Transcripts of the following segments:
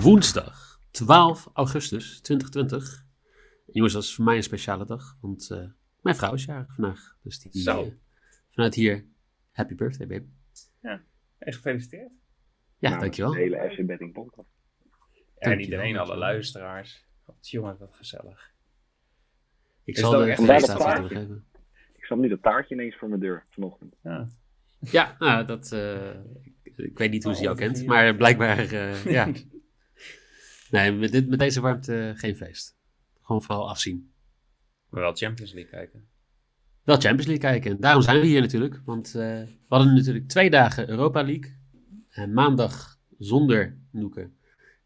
Woensdag 12 augustus 2020. En jongens, dat is voor mij een speciale dag, want eh, mijn vrouw is jarig vandaag. Dus die, Zo. eh, vanuit hier, happy birthday baby. En gefeliciteerd. Ja, Nou, dankjewel. De hele FC Betting podcast. En Dankjewel, iedereen, alle luisteraars. Wat jongen, wat gezellig. Ik Is zal de echt felicitaties waar? doorgeven. Ik zag nu dat taartje ineens voor mijn deur vanochtend. Ja. Ja, nou, dat, eh, ik, ik weet niet hoe ze jou Oh, kent, maar blijkbaar, eh, ja. Nee, met, dit, met deze warmte geen feest. Gewoon vooral afzien. Maar wel Champions League kijken. Wel Champions League kijken. En daarom zijn we hier natuurlijk. Want eh, we hadden natuurlijk twee dagen Europa League. En maandag zonder Noeken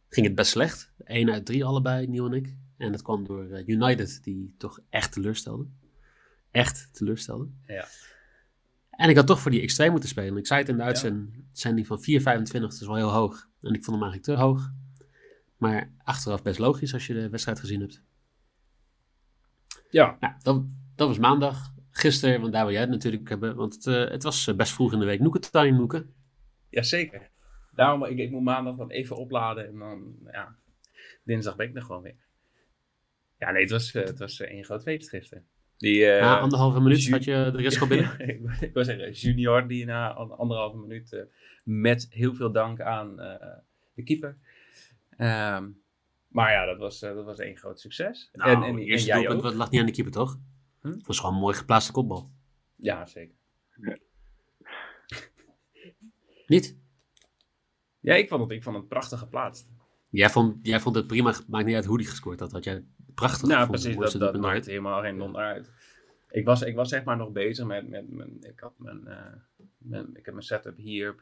ging het best slecht. 1 uit 3 allebei, Niel en ik. En dat kwam door eh, United, die toch echt teleurstelde. Echt teleurstelde. Ja. En ik had toch voor die X2 moeten spelen. Ik zei het in de uitzending van 4,25, dat is wel heel hoog. En ik vond hem eigenlijk te hoog. Maar achteraf best logisch als je de wedstrijd gezien hebt. Ja. Nou, dat, dat was maandag. Gisteren, want daar wil jij het natuurlijk hebben. Want het, eh, het was eh, best vroeg in de week. Noeken time, Noeken. Jazeker. Daarom, ik, ik moet maandag wat even opladen en dan, ja, dinsdag ben ik er gewoon weer. Ja, nee, het was, eh, het was één groot feest gisteren. Die, Na anderhalve minuut had je de rest al binnen. ik wil zeggen, junior die na an- anderhalve minuut met heel veel dank aan de keeper. Ehm, maar ja, dat was, eh, dat was één groot succes. Nou, en, en, het en eerste jij doelpunt ook? wat lag niet aan de keeper, toch? Hm? Het was gewoon een mooi geplaatste kopbal. Ja, zeker. Niet? Ja, ik vond het, ik vond het prachtig geplaatst. Jij vond, jij vond het prima. Maakt niet uit hoe die gescoord had. Had jij prachtig Nou, precies, dat, dat maakt helemaal geen donder uit. Ik was, ik was zeg maar nog bezig met, met, mijn ik had mijn, eh, mijn, ik heb mijn setup hier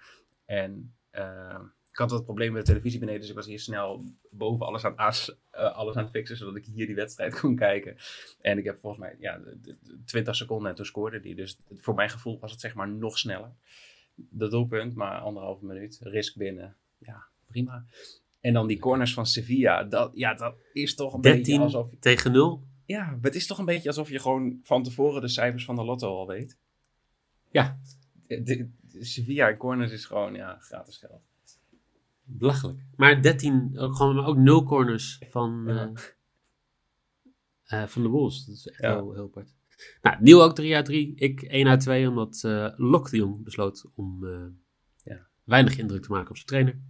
en eh, ik had wat probleem met de televisie beneden, dus ik was hier snel boven alles aan, aas- eh, alles aan het fixen, zodat ik hier die wedstrijd kon kijken. En ik heb volgens mij, ja, de- de- de 20 seconden en toen scoorde die, dus voor mijn gevoel was het zeg maar nog sneller. Dat doelpunt, maar anderhalve minuut, risk binnen, ja, prima. En dan die corners van Sevilla, dat, ja, dat is toch een beetje 13 alsof... tegen 0. Ja, het is toch een beetje alsof je gewoon van tevoren de cijfers van de lotto al weet. Ja. De, de- de Sevilla Corners is gewoon, ja, gratis geld. Belachelijk. Maar 13, ook, gewoon, maar ook 0 corners van, Ja. eh, van de Wolves. Dat is echt Ja. heel, heel apart. Nou, Niel ook 3 uit 3. Ik 1 uit 2, omdat eh Lok de Jong besloot om Ja. weinig indruk te maken op zijn trainer.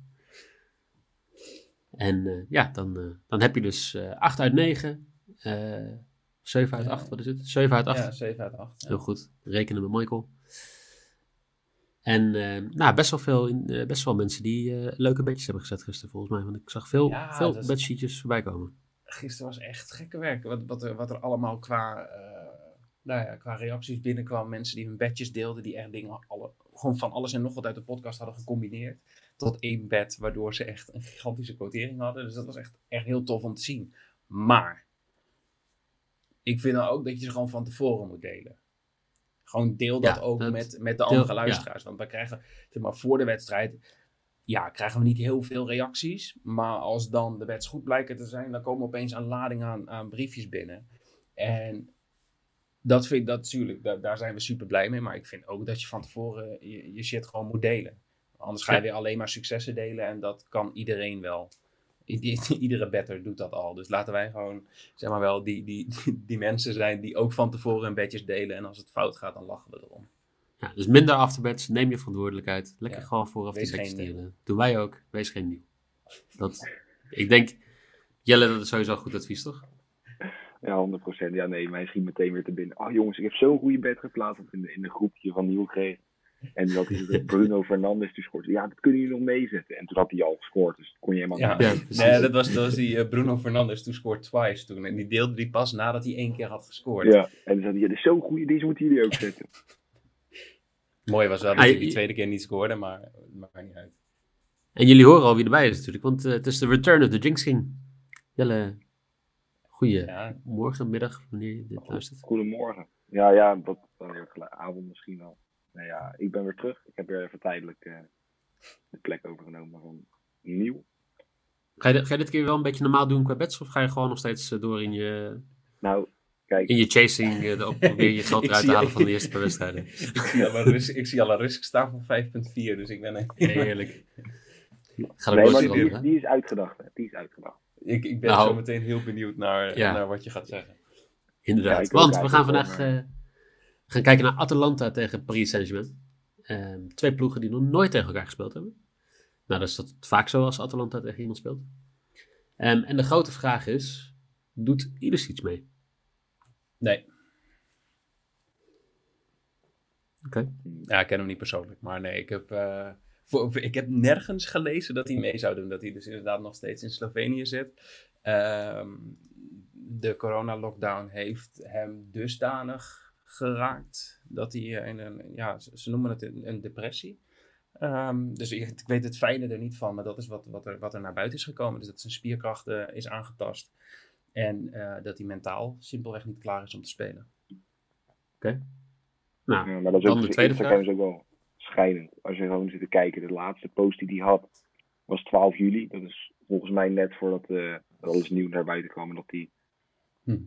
En ja, dan, dan heb je dus eh 8 uit 9. eh 7 uit Ja. 8, wat is het? 7 uit 8. Ja, 7 uit 8. Heel goed. Rekenen met Michael. En eh, nou, best wel veel in, eh, best wel mensen die eh, leuke bedjes hebben gezet gisteren volgens mij. Want ik zag veel, Ja, veel is- bedsheetjes voorbij komen. Gisteren was echt gekke werk. Wat, wat, er, wat er allemaal qua, eh, nou ja, qua reacties binnenkwam. Mensen die hun bedjes deelden, die echt dingen, alle, gewoon van alles en nog wat uit de podcast hadden gecombineerd. Tot één bed, waardoor ze echt een gigantische quotering hadden. Dus dat was echt, echt heel tof om te zien. Maar, ik vind dan ook dat je ze gewoon van tevoren moet delen. Gewoon deel dat Ja, ook dat- met, met de deel- andere luisteraars. Want we krijgen, zeg maar, voor de wedstrijd ja, krijgen we niet heel veel reacties. Maar als dan de wets goed blijken te zijn, dan komen opeens een lading aan, aan briefjes binnen. En dat vind ik dat natuurlijk, daar, daar zijn we super blij mee. Maar ik vind ook dat je van tevoren je, je shit gewoon moet delen. Anders ga je Ja. weer alleen maar successen delen. En dat kan iedereen wel. Iedere better doet dat al. Dus laten wij gewoon, zeg maar wel, die, die, die mensen zijn die ook van tevoren hun bedjes delen. En als het fout gaat, dan lachen we erom. Ja, dus minder afterbeds, neem je verantwoordelijkheid. Lekker Ja. gewoon vooraf Wees die bedjes delen. Doen wij ook, wees geen nieuw. Dat, ik denk, Jelle, dat is sowieso goed advies, toch? Ja, 100%. Ja, nee, mij schiet meteen weer te binnen. Oh jongens, ik heb zo'n goede bed geplaatst in, de, in een groepje van Nieuw gekregen. En toen had hij het Bruno Fernandes die scoort. Ja, dat kunnen jullie nog meezetten. En toen had hij al gescoord, dus dat kon je helemaal Ja, niet. Ja, nee, dat was, dat was die eh, Bruno Fernandes, toen scoort twice toen. En die deelde die pas nadat hij één keer had gescoord. Ja, en toen zei hij, ja, dit is zo'n goede, deze moeten jullie ook zetten. Mooi was wel dat hij die tweede keer niet scoorde, maar het maakt niet uit. En jullie horen al wie erbij is natuurlijk, want eh, het is de return of the Jinx King. Jelle, goeie Ja, morgen, middag, wanneer je dit luistert. Goedemorgen. Ja, ja, dat dan weer gelijk- avond misschien al. Nou ja, ik ben weer terug. Ik heb weer even tijdelijk eh, de plek overgenomen van Nieuw. Ga je, dit- ga je dit keer wel een beetje normaal doen qua bets, of ga je gewoon nog steeds eh, door in je, Nou, kijk, in je chasing, op, probeer je geld eruit te halen van de eerste paar wedstrijden? ik ik zie al een risk staan van 5.4, dus ik ben een... Heerlijk. Ook Nee, maar die, veranderen. die is uitgedacht. Hè. Die is uitgedacht. Ik, ik ben Nou. zo meteen heel benieuwd naar, Ja. naar wat je gaat zeggen. Inderdaad. Ja, Want we gaan vandaag eh, we gaan kijken naar Atalanta tegen Paris Saint-Germain. Ehm, twee ploegen die nog nooit tegen elkaar gespeeld hebben. Nou, dat is dat vaak zo als Atalanta tegen iemand speelt. Ehm, en de grote vraag is, doet Ilis iets mee? Nee. Oké. Ja, ik ken hem niet persoonlijk. Maar nee, ik heb, eh, voor, ik heb nergens gelezen dat hij mee zou doen. Dat hij dus inderdaad nog steeds in Slovenië zit. Ehm, de corona-lockdown heeft hem dusdanig geraakt dat hij eh, in een, ja, ze noemen het een, een depressie. Ehm, dus ik, ik weet het fijne er niet van, maar dat is wat, wat, er, wat er naar buiten is gekomen. Dus dat zijn spierkracht is aangetast. En eh, dat hij mentaal simpelweg niet klaar is om te spelen. Nou, Ja, maar dat is Dan ook de tweede Instagram is ook wel schijnend. Als je gewoon zit te kijken. De laatste post die hij had was 12 juli. Dat is volgens mij net voordat eh, alles nieuw naar buiten kwam en dat hij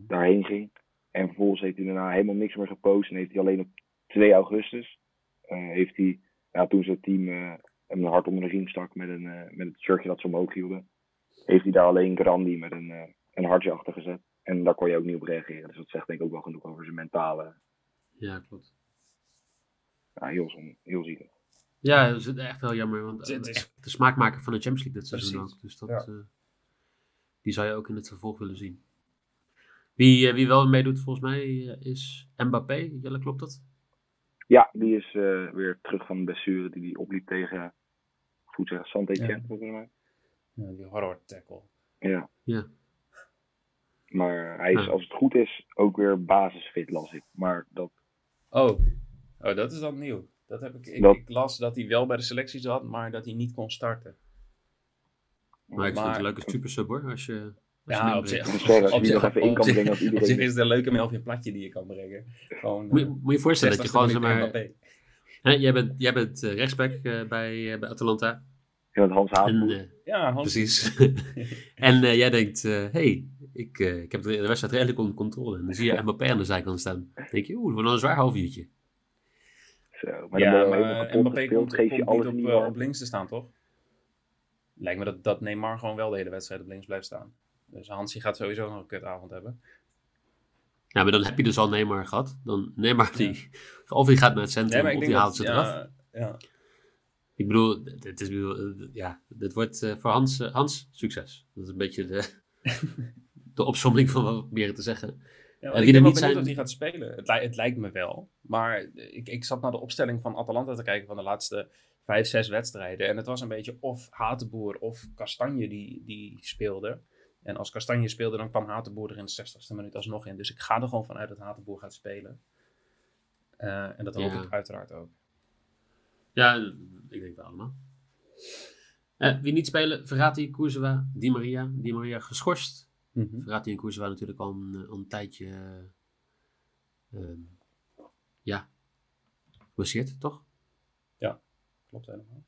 daarheen ging. En vervolgens heeft hij daarna helemaal niks meer gepost. En heeft hij alleen op 2 augustus, eh, heeft hij, ja, toen zijn team eh, hem een hart onder de riem stak met, een, eh, met het shirtje dat ze omhoog hielden, heeft hij daar alleen Grandi met een, eh, een hartje achter gezet. En daar kon je ook niet op reageren. Dus dat zegt denk ik ook wel genoeg over zijn mentale, ja, klopt. ja, heel, zon- heel zielig. Ja, dat is echt heel jammer. Want Het is- de smaakmaker van de Champions League dit seizoen ook. Dus dat, Ja. eh, die zou je ook in het vervolg willen zien. Wie, eh, wie wel meedoet volgens mij eh, is Mbappé. Jelle, klopt dat? Ja, die is eh, weer terug van de blessure die hij opliep tegen, goed zeggen, Ja. volgens mij. Ja, die horror tackle. Ja. Ja. Maar hij is, Ja. als het goed is, ook weer basisfit, las ik. Maar dat, Oh. oh, dat is dan nieuw. Dat heb ik, ik, Dat- ik las dat hij wel bij de selectie zat, maar dat hij niet kon starten. Maar ik vind het een leuke super sub hoor. Als je Ja, op zich. als nog even in kan brengen, Op zich is het een leuke Melvin Platje die je kan brengen. Gewoon, Moet, je- moet je voorstellen dat je 60ste gewoon, zeg minuut maar... Mbappé. Hè, jij bent, jij bent eh, rechtsback eh, bij, eh, bij Atalanta. Ja, met Hans eh, Ja, Hans. precies. en jij denkt, hé, hey, ik, ik heb de, de wedstrijd redelijk onder controle. En dan zie je Mbappé aan de zijkant staan. Dan denk je, oeh, wel een zwaar half uurtje. Zo, maar ja, je maar Mbappé komt, geef je alles niet in op, op links te staan, toch? Lijkt me dat, dat Neymar gewoon wel de hele wedstrijd op links blijft staan. Dus Hansie gaat sowieso nog een kutavond hebben. Ja, maar dan heb je dus al Neymar gehad. Dan Neymar die, of die gaat naar het centrum, Nee, of die haalt dat... ze eraf. Ja, ja. Ik bedoel, dit, is, eh, ja, dit wordt eh, voor Hans, eh, Hans succes. Dat is een beetje de, de opsomming van wat we proberen te zeggen. Ja, ik ben wel benieuwd zijn- of die gaat spelen. Het, li- het lijkt me wel. Maar ik, ik zat naar de opstelling van Atalanta te kijken van de laatste vijf, zes wedstrijden. En het was een beetje of Hatenboer of Kastanje die, die speelde. En als Kastanje speelde, dan kwam Hatenboer er in de 60ste minuut alsnog in. Dus ik ga er gewoon vanuit dat Hatenboer gaat spelen. Eh, en dat hoop Ja. ik uiteraard ook. Ja, ik denk wel allemaal. Eh, wie niet spelen, Verratti, Courtois, Di Maria. Di Maria geschorst. Verratti en Courtois natuurlijk al een, eh, al een tijdje... eh, ehm, ja, geblesseerd, toch? Klopt helemaal.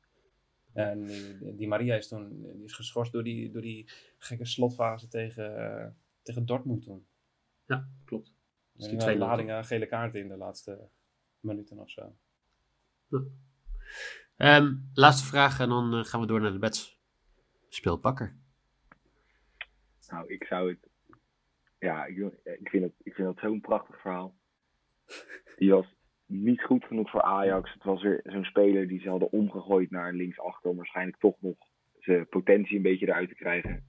En die, die Maria is toen die is geschorst door die, door die gekke slotfase tegen, eh, tegen Dortmund toen. Ja, klopt. Die die twee lading aan gele kaarten in de laatste minuten of zo. Ehm, laatste vraag en dan eh, gaan we door naar de bets. Speelpakker. Nou, ik zou het... Ja, ik, ik, vind, het, ik vind dat zo'n prachtig verhaal. Die was niet goed genoeg voor Ajax. Het was weer zo'n speler die ze hadden omgegooid naar linksachter... om waarschijnlijk toch nog zijn potentie een beetje eruit te krijgen.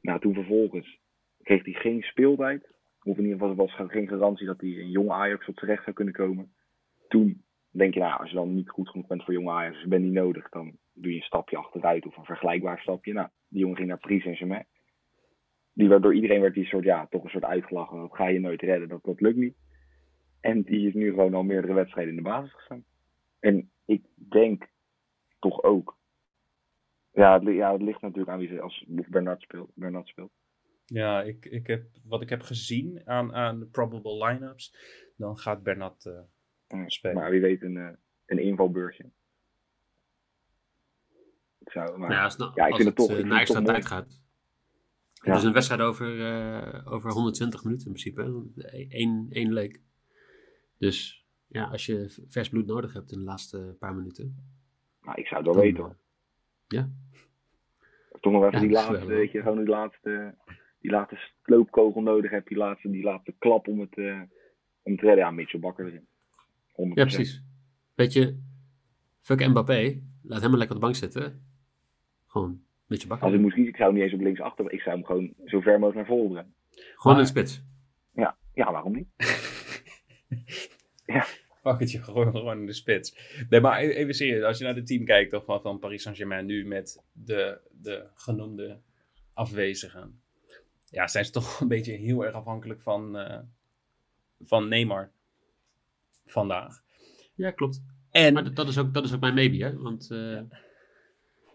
Nou, toen vervolgens kreeg hij geen speeltijd. Of in ieder geval was er geen garantie dat hij een jong Ajax op terecht zou kunnen komen. Toen denk je, nou, als je dan niet goed genoeg bent voor jong Ajax... je bent niet nodig, dan doe je een stapje achteruit of een vergelijkbaar stapje. Nou, die jongen ging naar Paris Saint-Germain die werd door iedereen werd die soort, ja, toch een soort uitgelachen. Dat ga je nooit redden, dat, dat lukt niet. En die is nu gewoon al meerdere wedstrijden in de basis gestaan. En ik denk toch ook. Ja, het, ja, het ligt natuurlijk aan wie ze als Bernard speelt. Bernard speelt. Ja, ik, ik heb, wat ik heb gezien aan, aan de probable line-ups, dan gaat Bernat eh, Ja, Spelen. Maar wie weet een, eh, een invalbeurtje. Ik zou, maar, ja, als, nou- ja, ik als vind het toch- eh, naar toch extra tijd gaat. Ja. Het is een wedstrijd over, eh, over 120 minuten in principe. Eén, één leek. Dus ja, als je vers bloed nodig hebt in de laatste paar minuten. maar ik zou het wel dan, weten hoor. eh, Ja. toch nog even Ja, die laatste, weet je, gewoon die laatste, die laatste sloopkogel nodig heb. Die laatste, die laatste klap om het, eh, om te redden. Ja, Mitchell Bakker erin. 100%. Ja, precies. Weet je, fuck Mbappé. Laat hem maar lekker op de bank zitten. Gewoon beetje bakken. Als ik moest kiezen, ik zou hem niet eens op links achter. Ik zou hem gewoon zo ver mogelijk naar voren brengen. Gewoon Maar- in de spits. Ja, ja waarom niet? Pak het je gewoon, gewoon in de spits. Nee, maar e- even serieus. Als je naar het team kijkt toch, van, van Paris Saint-Germain nu met de, de genoemde afwezigen. Ja, zijn ze toch een beetje heel erg afhankelijk van, eh, van Neymar vandaag. Ja, klopt. En Maar dat, is ook, dat is ook mijn maybe, hè. Want eh,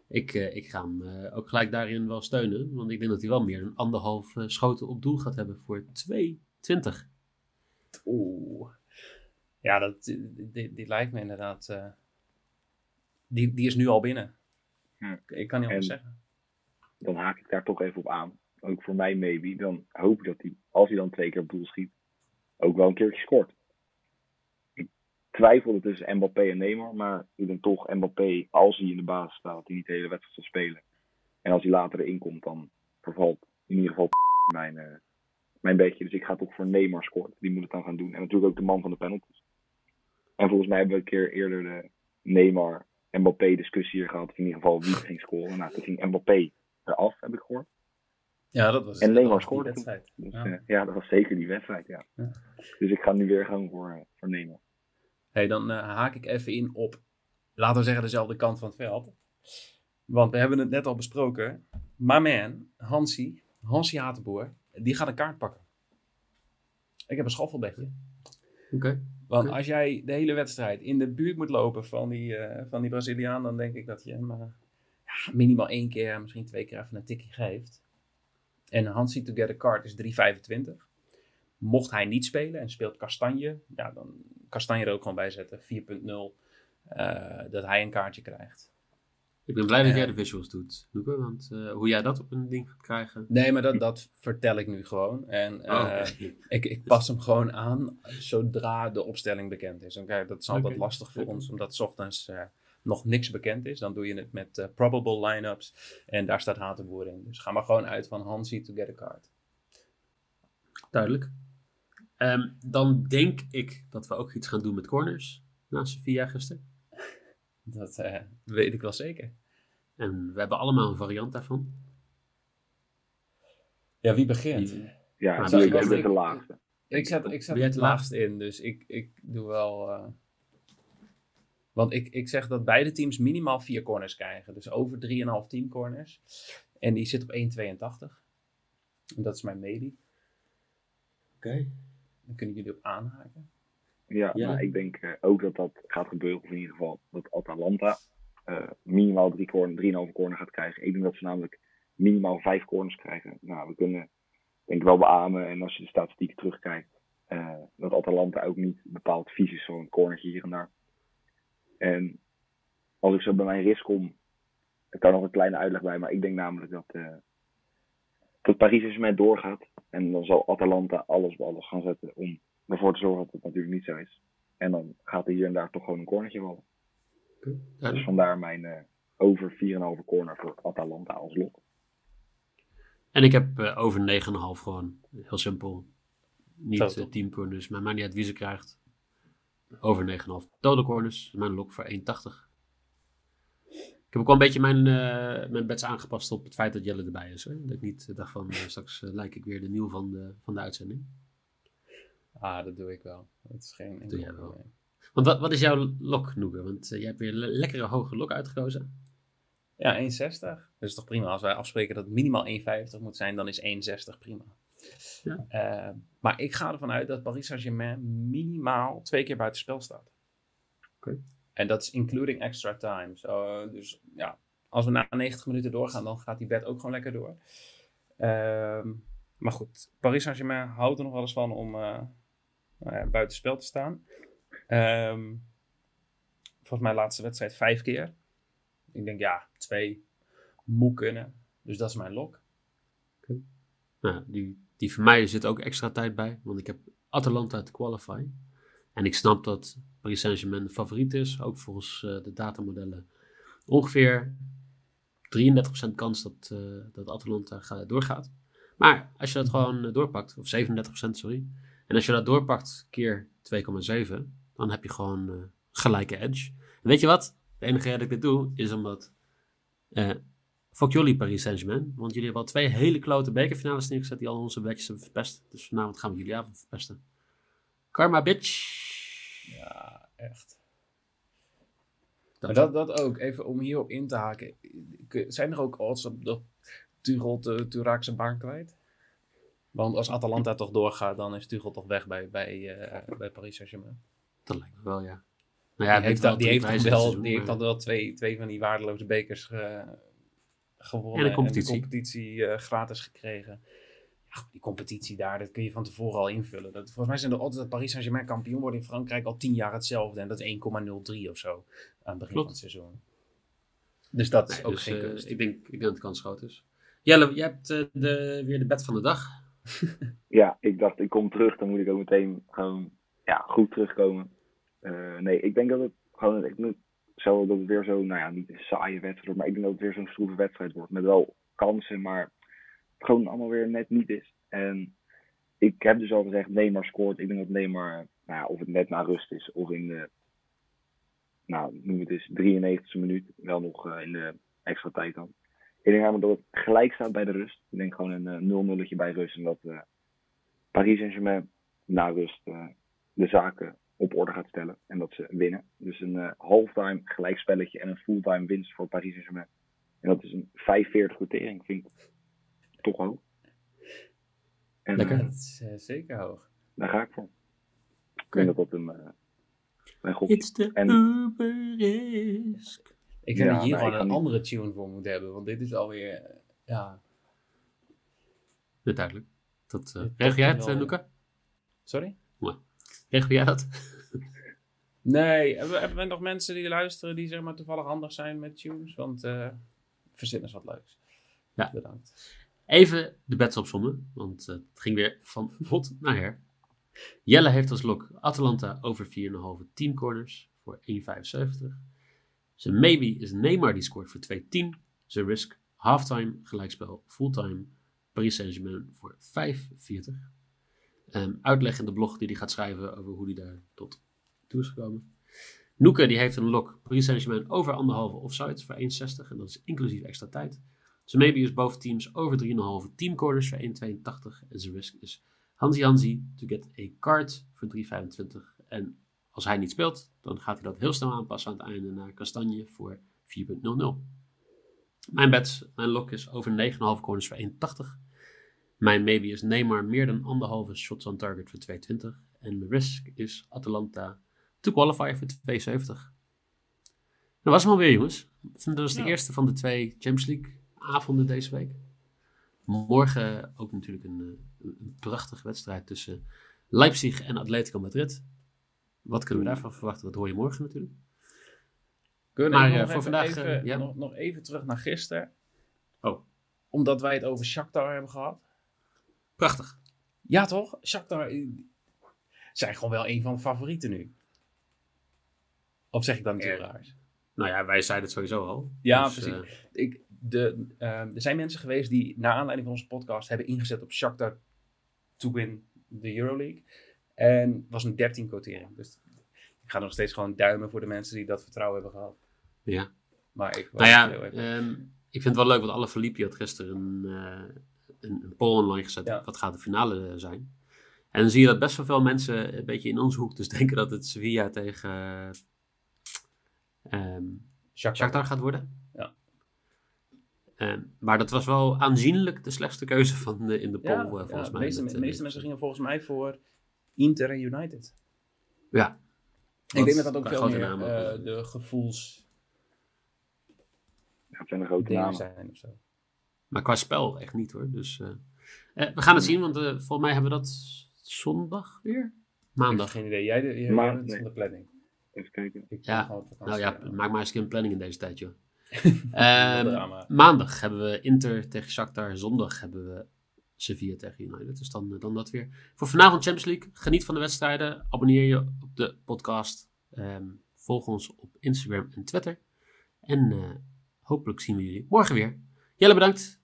ik, eh, ik ga hem eh, ook gelijk daarin wel steunen. Want ik denk dat hij wel meer dan anderhalf schoten op doel gaat hebben voor 2,20. Oeh. Ja, dat, die, die lijkt me inderdaad. eh, die, die is nu al binnen. Hm. Ik kan niet anders En- zeggen. Dan haak ik daar toch even op aan. Ook voor mij maybe. Dan hoop ik dat hij, als hij dan twee keer op doel schiet, ook wel een keertje scoort. Ik twijfelde tussen Mbappé en Neymar. Maar ik denk toch Mbappé, als hij in de basis staat, dat hij niet de hele wedstrijd zal spelen. En als hij later erin komt, dan vervalt in ieder geval mijn, eh, mijn beetje. Dus ik ga toch voor Neymar scoort. Die moet het dan gaan doen. En natuurlijk ook de man van de penalties. En volgens mij hebben we een keer eerder de Neymar Mbappé discussie hier gehad. In ieder geval wie ging scoren. Nou, toen ging Mbappé eraf, heb ik gehoord. Ja, dat was En Neymar die scoorde wedstrijd. Dus Ja. ja. ja, dat was zeker die wedstrijd, ja. Ja. Dus ik ga nu weer gewoon voor, eh, voor Neymar. Hey, dan eh, haak ik even in op, laten we zeggen, dezelfde kant van het veld. Want we hebben het net al besproken. My man, Hansi, Hansi Hatenboer, die gaat een kaart pakken. Ik heb een schoffelbedje. Oké. Want als jij de hele wedstrijd in de buurt moet lopen van die, eh, van die Braziliaan, dan denk ik dat je hem eh, ja, minimaal één keer, misschien twee keer even een tikje geeft. En Hansi to get a card is 3,25. Mocht hij niet spelen en speelt Kastanje, ja, dan Kastanje er ook gewoon bij zetten, 4,0. eh, dat hij een kaartje krijgt. Ik ben blij dat jij de visuals doet, Loeke. Want eh, hoe jij dat op een ding gaat krijgen... Nee, maar dat, dat vertel ik nu gewoon. En eh, Oh, oké. ik, ik pas hem gewoon aan zodra de opstelling bekend is. Oké, dat is altijd lastig voor ons, omdat 's ochtends eh, nog niks bekend is. Dan doe je het met eh, probable lineups en daar staat Hatenboer in. Dus ga maar gewoon uit van Hansi to get a card. Duidelijk. Ehm, dan denk ik dat we ook iets gaan doen met corners. Na Sevilla gisteren. Dat eh, weet ik wel zeker. En we hebben allemaal een variant daarvan. Ja, wie begint? Die- Ja, ik ik- de laagste. Ik zet, ik zet Ben jij het te laagst in, dus ik, ik doe wel... eh, Want ik, ik zeg dat beide teams minimaal vier corners krijgen. Dus over 3,5 team corners. En die zit op 1,82. En dat is mijn medie. Oké. Dan kunnen jullie op aanhaken. Ja, Ja. maar ik denk eh, ook dat dat gaat gebeuren. Of in ieder geval dat Atalanta eh, minimaal drie corner, drieënhalve corner gaat krijgen. Ik denk dat ze namelijk minimaal vijf corners krijgen. Nou, we kunnen denk ik wel beamen. En als je de statistieken terugkijkt, eh, dat Atalanta ook niet bepaald vies is. Zo'n cornertje hier en daar. En als ik zo bij mijn risk kom, ik kan nog een kleine uitleg bij. Maar ik denk namelijk dat, dat Paris Saint-Germain doorgaat. En dan zal Atalanta alles op alles gaan zetten om ervoor te zorgen dat het natuurlijk niet zo is. En dan gaat er hier en daar toch gewoon een cornertje vallen. Dus vandaar mijn eh, over 4,5 corner voor Atalanta als lot. En ik heb eh, over 9,5 gewoon. Heel simpel. Niet uh, team corners, maar maakt niet uit wie ze krijgt. Over 9,5 total corners. Mijn lok voor 1,80. Ik heb ook wel een beetje mijn, eh, mijn bets aangepast op het feit dat Jelle erbij is. Hoor. Dat ik niet dacht van, straks lijk ik weer de nieuw van de, van de uitzending. Ah, dat doe ik wel. Dat is geen enkel Doe jij wel. probleem. Want wat, wat is jouw lok, Noeke? Want eh, jij hebt weer een le- lekkere hoge lok uitgekozen. Ja, 1,60. Dat is toch prima. Als wij afspreken dat het minimaal 1,50 moet zijn, dan is 1,60 prima. Ja. Eh, maar ik ga ervan uit dat Paris Saint-Germain minimaal twee keer buitenspel staat. Oké. En dat is including extra time. Zo, dus ja, als we na 90 minuten doorgaan, dan gaat die bed ook gewoon lekker door. Ehm, maar goed, Paris Saint-Germain houdt er nog wel eens van om eh buitenspel te staan. Ehm, volgens mij laatste wedstrijd vijf keer. Ik denk ja, twee moet kunnen. Dus dat is mijn lok. Nou, die, die voor mij zit ook extra tijd bij. Want ik heb Atalanta te qualify. En ik snap dat Paris Saint-Germain favoriet is. Ook volgens eh, de datamodellen. Ongeveer 33% kans dat, eh, dat Atalanta ga- doorgaat. Maar als je dat gewoon eh, doorpakt, of 37% sorry. En als je dat doorpakt keer 2,7, dan heb je gewoon eh, gelijke edge. En weet je wat? De enige reden dat ik dit doe, is omdat... eh fuck jullie Paris Saint-Germain. Want jullie hebben al twee hele klote bekerfinales neergezet die al onze bedjes hebben verpest. Dus vanavond gaan we jullie avond verpesten. Karma bitch. Ja, echt. Dat- Maar dat, dat ook, even om hierop in te haken. Zijn er ook odds op dat Tuchel zijn baan kwijt? Want als Atalanta toch doorgaat, dan is Tuchel toch weg bij, bij, eh, bij Paris Saint-Germain. Dat lijkt me wel, ja. Nou ja, die heeft, dan, die heeft, dan drie wel, die heeft dan wel twee, twee van die waardeloze bekers eh, gewonnen. En competitie. de competitie eh, gratis gekregen. Ja, die competitie daar, dat kun je van tevoren al invullen. Dat, volgens mij zijn er altijd dat Paris Saint-Germain kampioen wordt in Frankrijk al tien jaar hetzelfde. En dat is 1,03 of zo aan het begin Klopt. van het seizoen. Dus dat is ook dus, geen kunst. ik, denk, ik denk dat de kans groot is. Jelle, jij hebt de, weer de bed van de dag. Ja, ik dacht, ik kom terug, dan moet ik ook meteen gewoon ja, goed terugkomen. Eh, nee, ik denk dat het gewoon ik, zo, dat het weer zo, nou ja, niet een saaie wedstrijd wordt, maar ik denk dat het weer zo'n stroeve wedstrijd wordt. Met wel kansen, maar gewoon allemaal weer net niet is. En ik heb dus al gezegd, Neymar scoort. Ik denk dat Neymar, nou ja, of het net na rust is, of in de, nou, noem het eens, 93e minuut, wel nog eh, in de extra tijd dan. Ik denk namelijk dat het gelijk staat bij de rust. Ik denk gewoon een eh 0-0 bij rust. En dat eh, Paris Saint-Germain na rust eh, de zaken op orde gaat stellen. En dat ze winnen. Dus een eh, halftime gelijkspelletje en een fulltime winst voor Paris Saint-Germain. En dat is een 45 quotering. Vind ik toch hoog. En Lekker. eh, Dat is eh, zeker hoog. daar ga ik voor. Ik denk dat dat een, eh mijn gok It's the En- Uber risk. Ik vind Ja, dat je hier gewoon een niet- andere tune voor moet hebben. Want dit is alweer, eh, ja... Ja, duidelijk. Dat, uh, Dit regel jij het, wel, uh. Luca? Sorry? Regel jij dat? Nee, hebben, hebben we nog mensen die luisteren die zeg maar toevallig handig zijn met tunes? Want eh verzin eens wat leuks. Ja. Bedankt. Even de bets opzommen, want eh, het ging weer van hot naar her. Jelle heeft als lok Atalanta over 4,5 teamcorners voor 1,75. Zijn maybe is Neymar die scoort voor 2,10. Zijn risk halftime gelijkspel fulltime Paris Saint-Germain voor 5,40. Ehm uitleg in de blog die hij gaat schrijven over hoe hij daar tot toe is gekomen. Noeke die heeft een lok Paris Saint-Germain over anderhalve offsides voor 1,60 en dat is inclusief extra tijd. Zijn maybe is boven teams over 3,5 teamcorners voor 1,82 en zijn risk is Hansi Hansi to get a card voor 3,25. En als hij niet speelt, dan gaat hij dat heel snel aanpassen aan het einde naar Kastanje voor 4,00. Mijn bets, mijn lock is over 9,5 corners voor 1,80. Mijn maybe is Neymar meer dan anderhalve shots on target voor 2,20. En mijn risk is Atalanta to qualify voor 2,70. Dat was hem alweer, jongens. Dat was de Ja. eerste van de twee Champions League avonden deze week. Morgen ook natuurlijk een, eh, een prachtige wedstrijd tussen Leipzig en Atletico Madrid. Wat kunnen we daarvan verwachten? Dat hoor je morgen natuurlijk. Kunnen Maar, we eh, nog voor even, vandaag, even- eh, ja. nog, nog even terug naar gisteren. Oh. Omdat wij het over Shakhtar hebben gehad. Prachtig. Ja toch? Shakhtar eh, zijn gewoon wel een van de favorieten nu. Of zeg ik dan iets Eh, raars? Nou ja, wij zeiden het sowieso al. Ja, Dus, precies. ik, de, er zijn mensen geweest die naar aanleiding van onze podcast hebben ingezet op Shakhtar to win the Euroleague. En het was een 13 quotering. Dus ik ga nog steeds gewoon duimen voor de mensen die dat vertrouwen hebben gehad. ja. Maar ik Nou ja, heel ehm, ik vind het wel leuk, want alle Filippi had gisteren een, eh, een, een poll online gezet. Ja. Wat gaat de finale zijn? En dan zie je dat best wel veel mensen een beetje in onze hoek dus denken dat het Sevilla tegen ehm Shakhtar. Shakhtar gaat worden. Ja. Ehm, maar dat was wel aanzienlijk de slechtste keuze van de, in de poll, Ja, eh, volgens ja, mij. De meeste, de eh, meeste mensen gingen volgens mij voor Inter en United. Ja. Ik denk dat dat ook veel meer namen. eh, de gevoels Ja, het zijn de grote namen. zijn of zo. Maar qua spel echt niet hoor. Dus eh, eh, we gaan het zien, want eh, volgens mij hebben we dat zondag weer? Maandag. geen idee. Jij, jij, jij Maar- bent nee. van de planning. Even kijken. Ik Ja. Nou ja, maak maar eens een keer een planning in deze tijd, joh. Ehm, drama. maandag hebben we Inter tegen Shakhtar. Zondag hebben we Sevilla tegen United. Dus dan, eh, dan dat weer. Voor vanavond Champions League. Geniet van de wedstrijden. Abonneer je op de podcast. Ehm, volg ons op Instagram en Twitter. En eh, hopelijk zien we jullie morgen weer. Jelle, bedankt.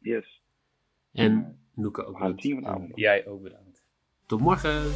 Yes. En Noeke ook bedankt. Jij ook bedankt. Tot morgen.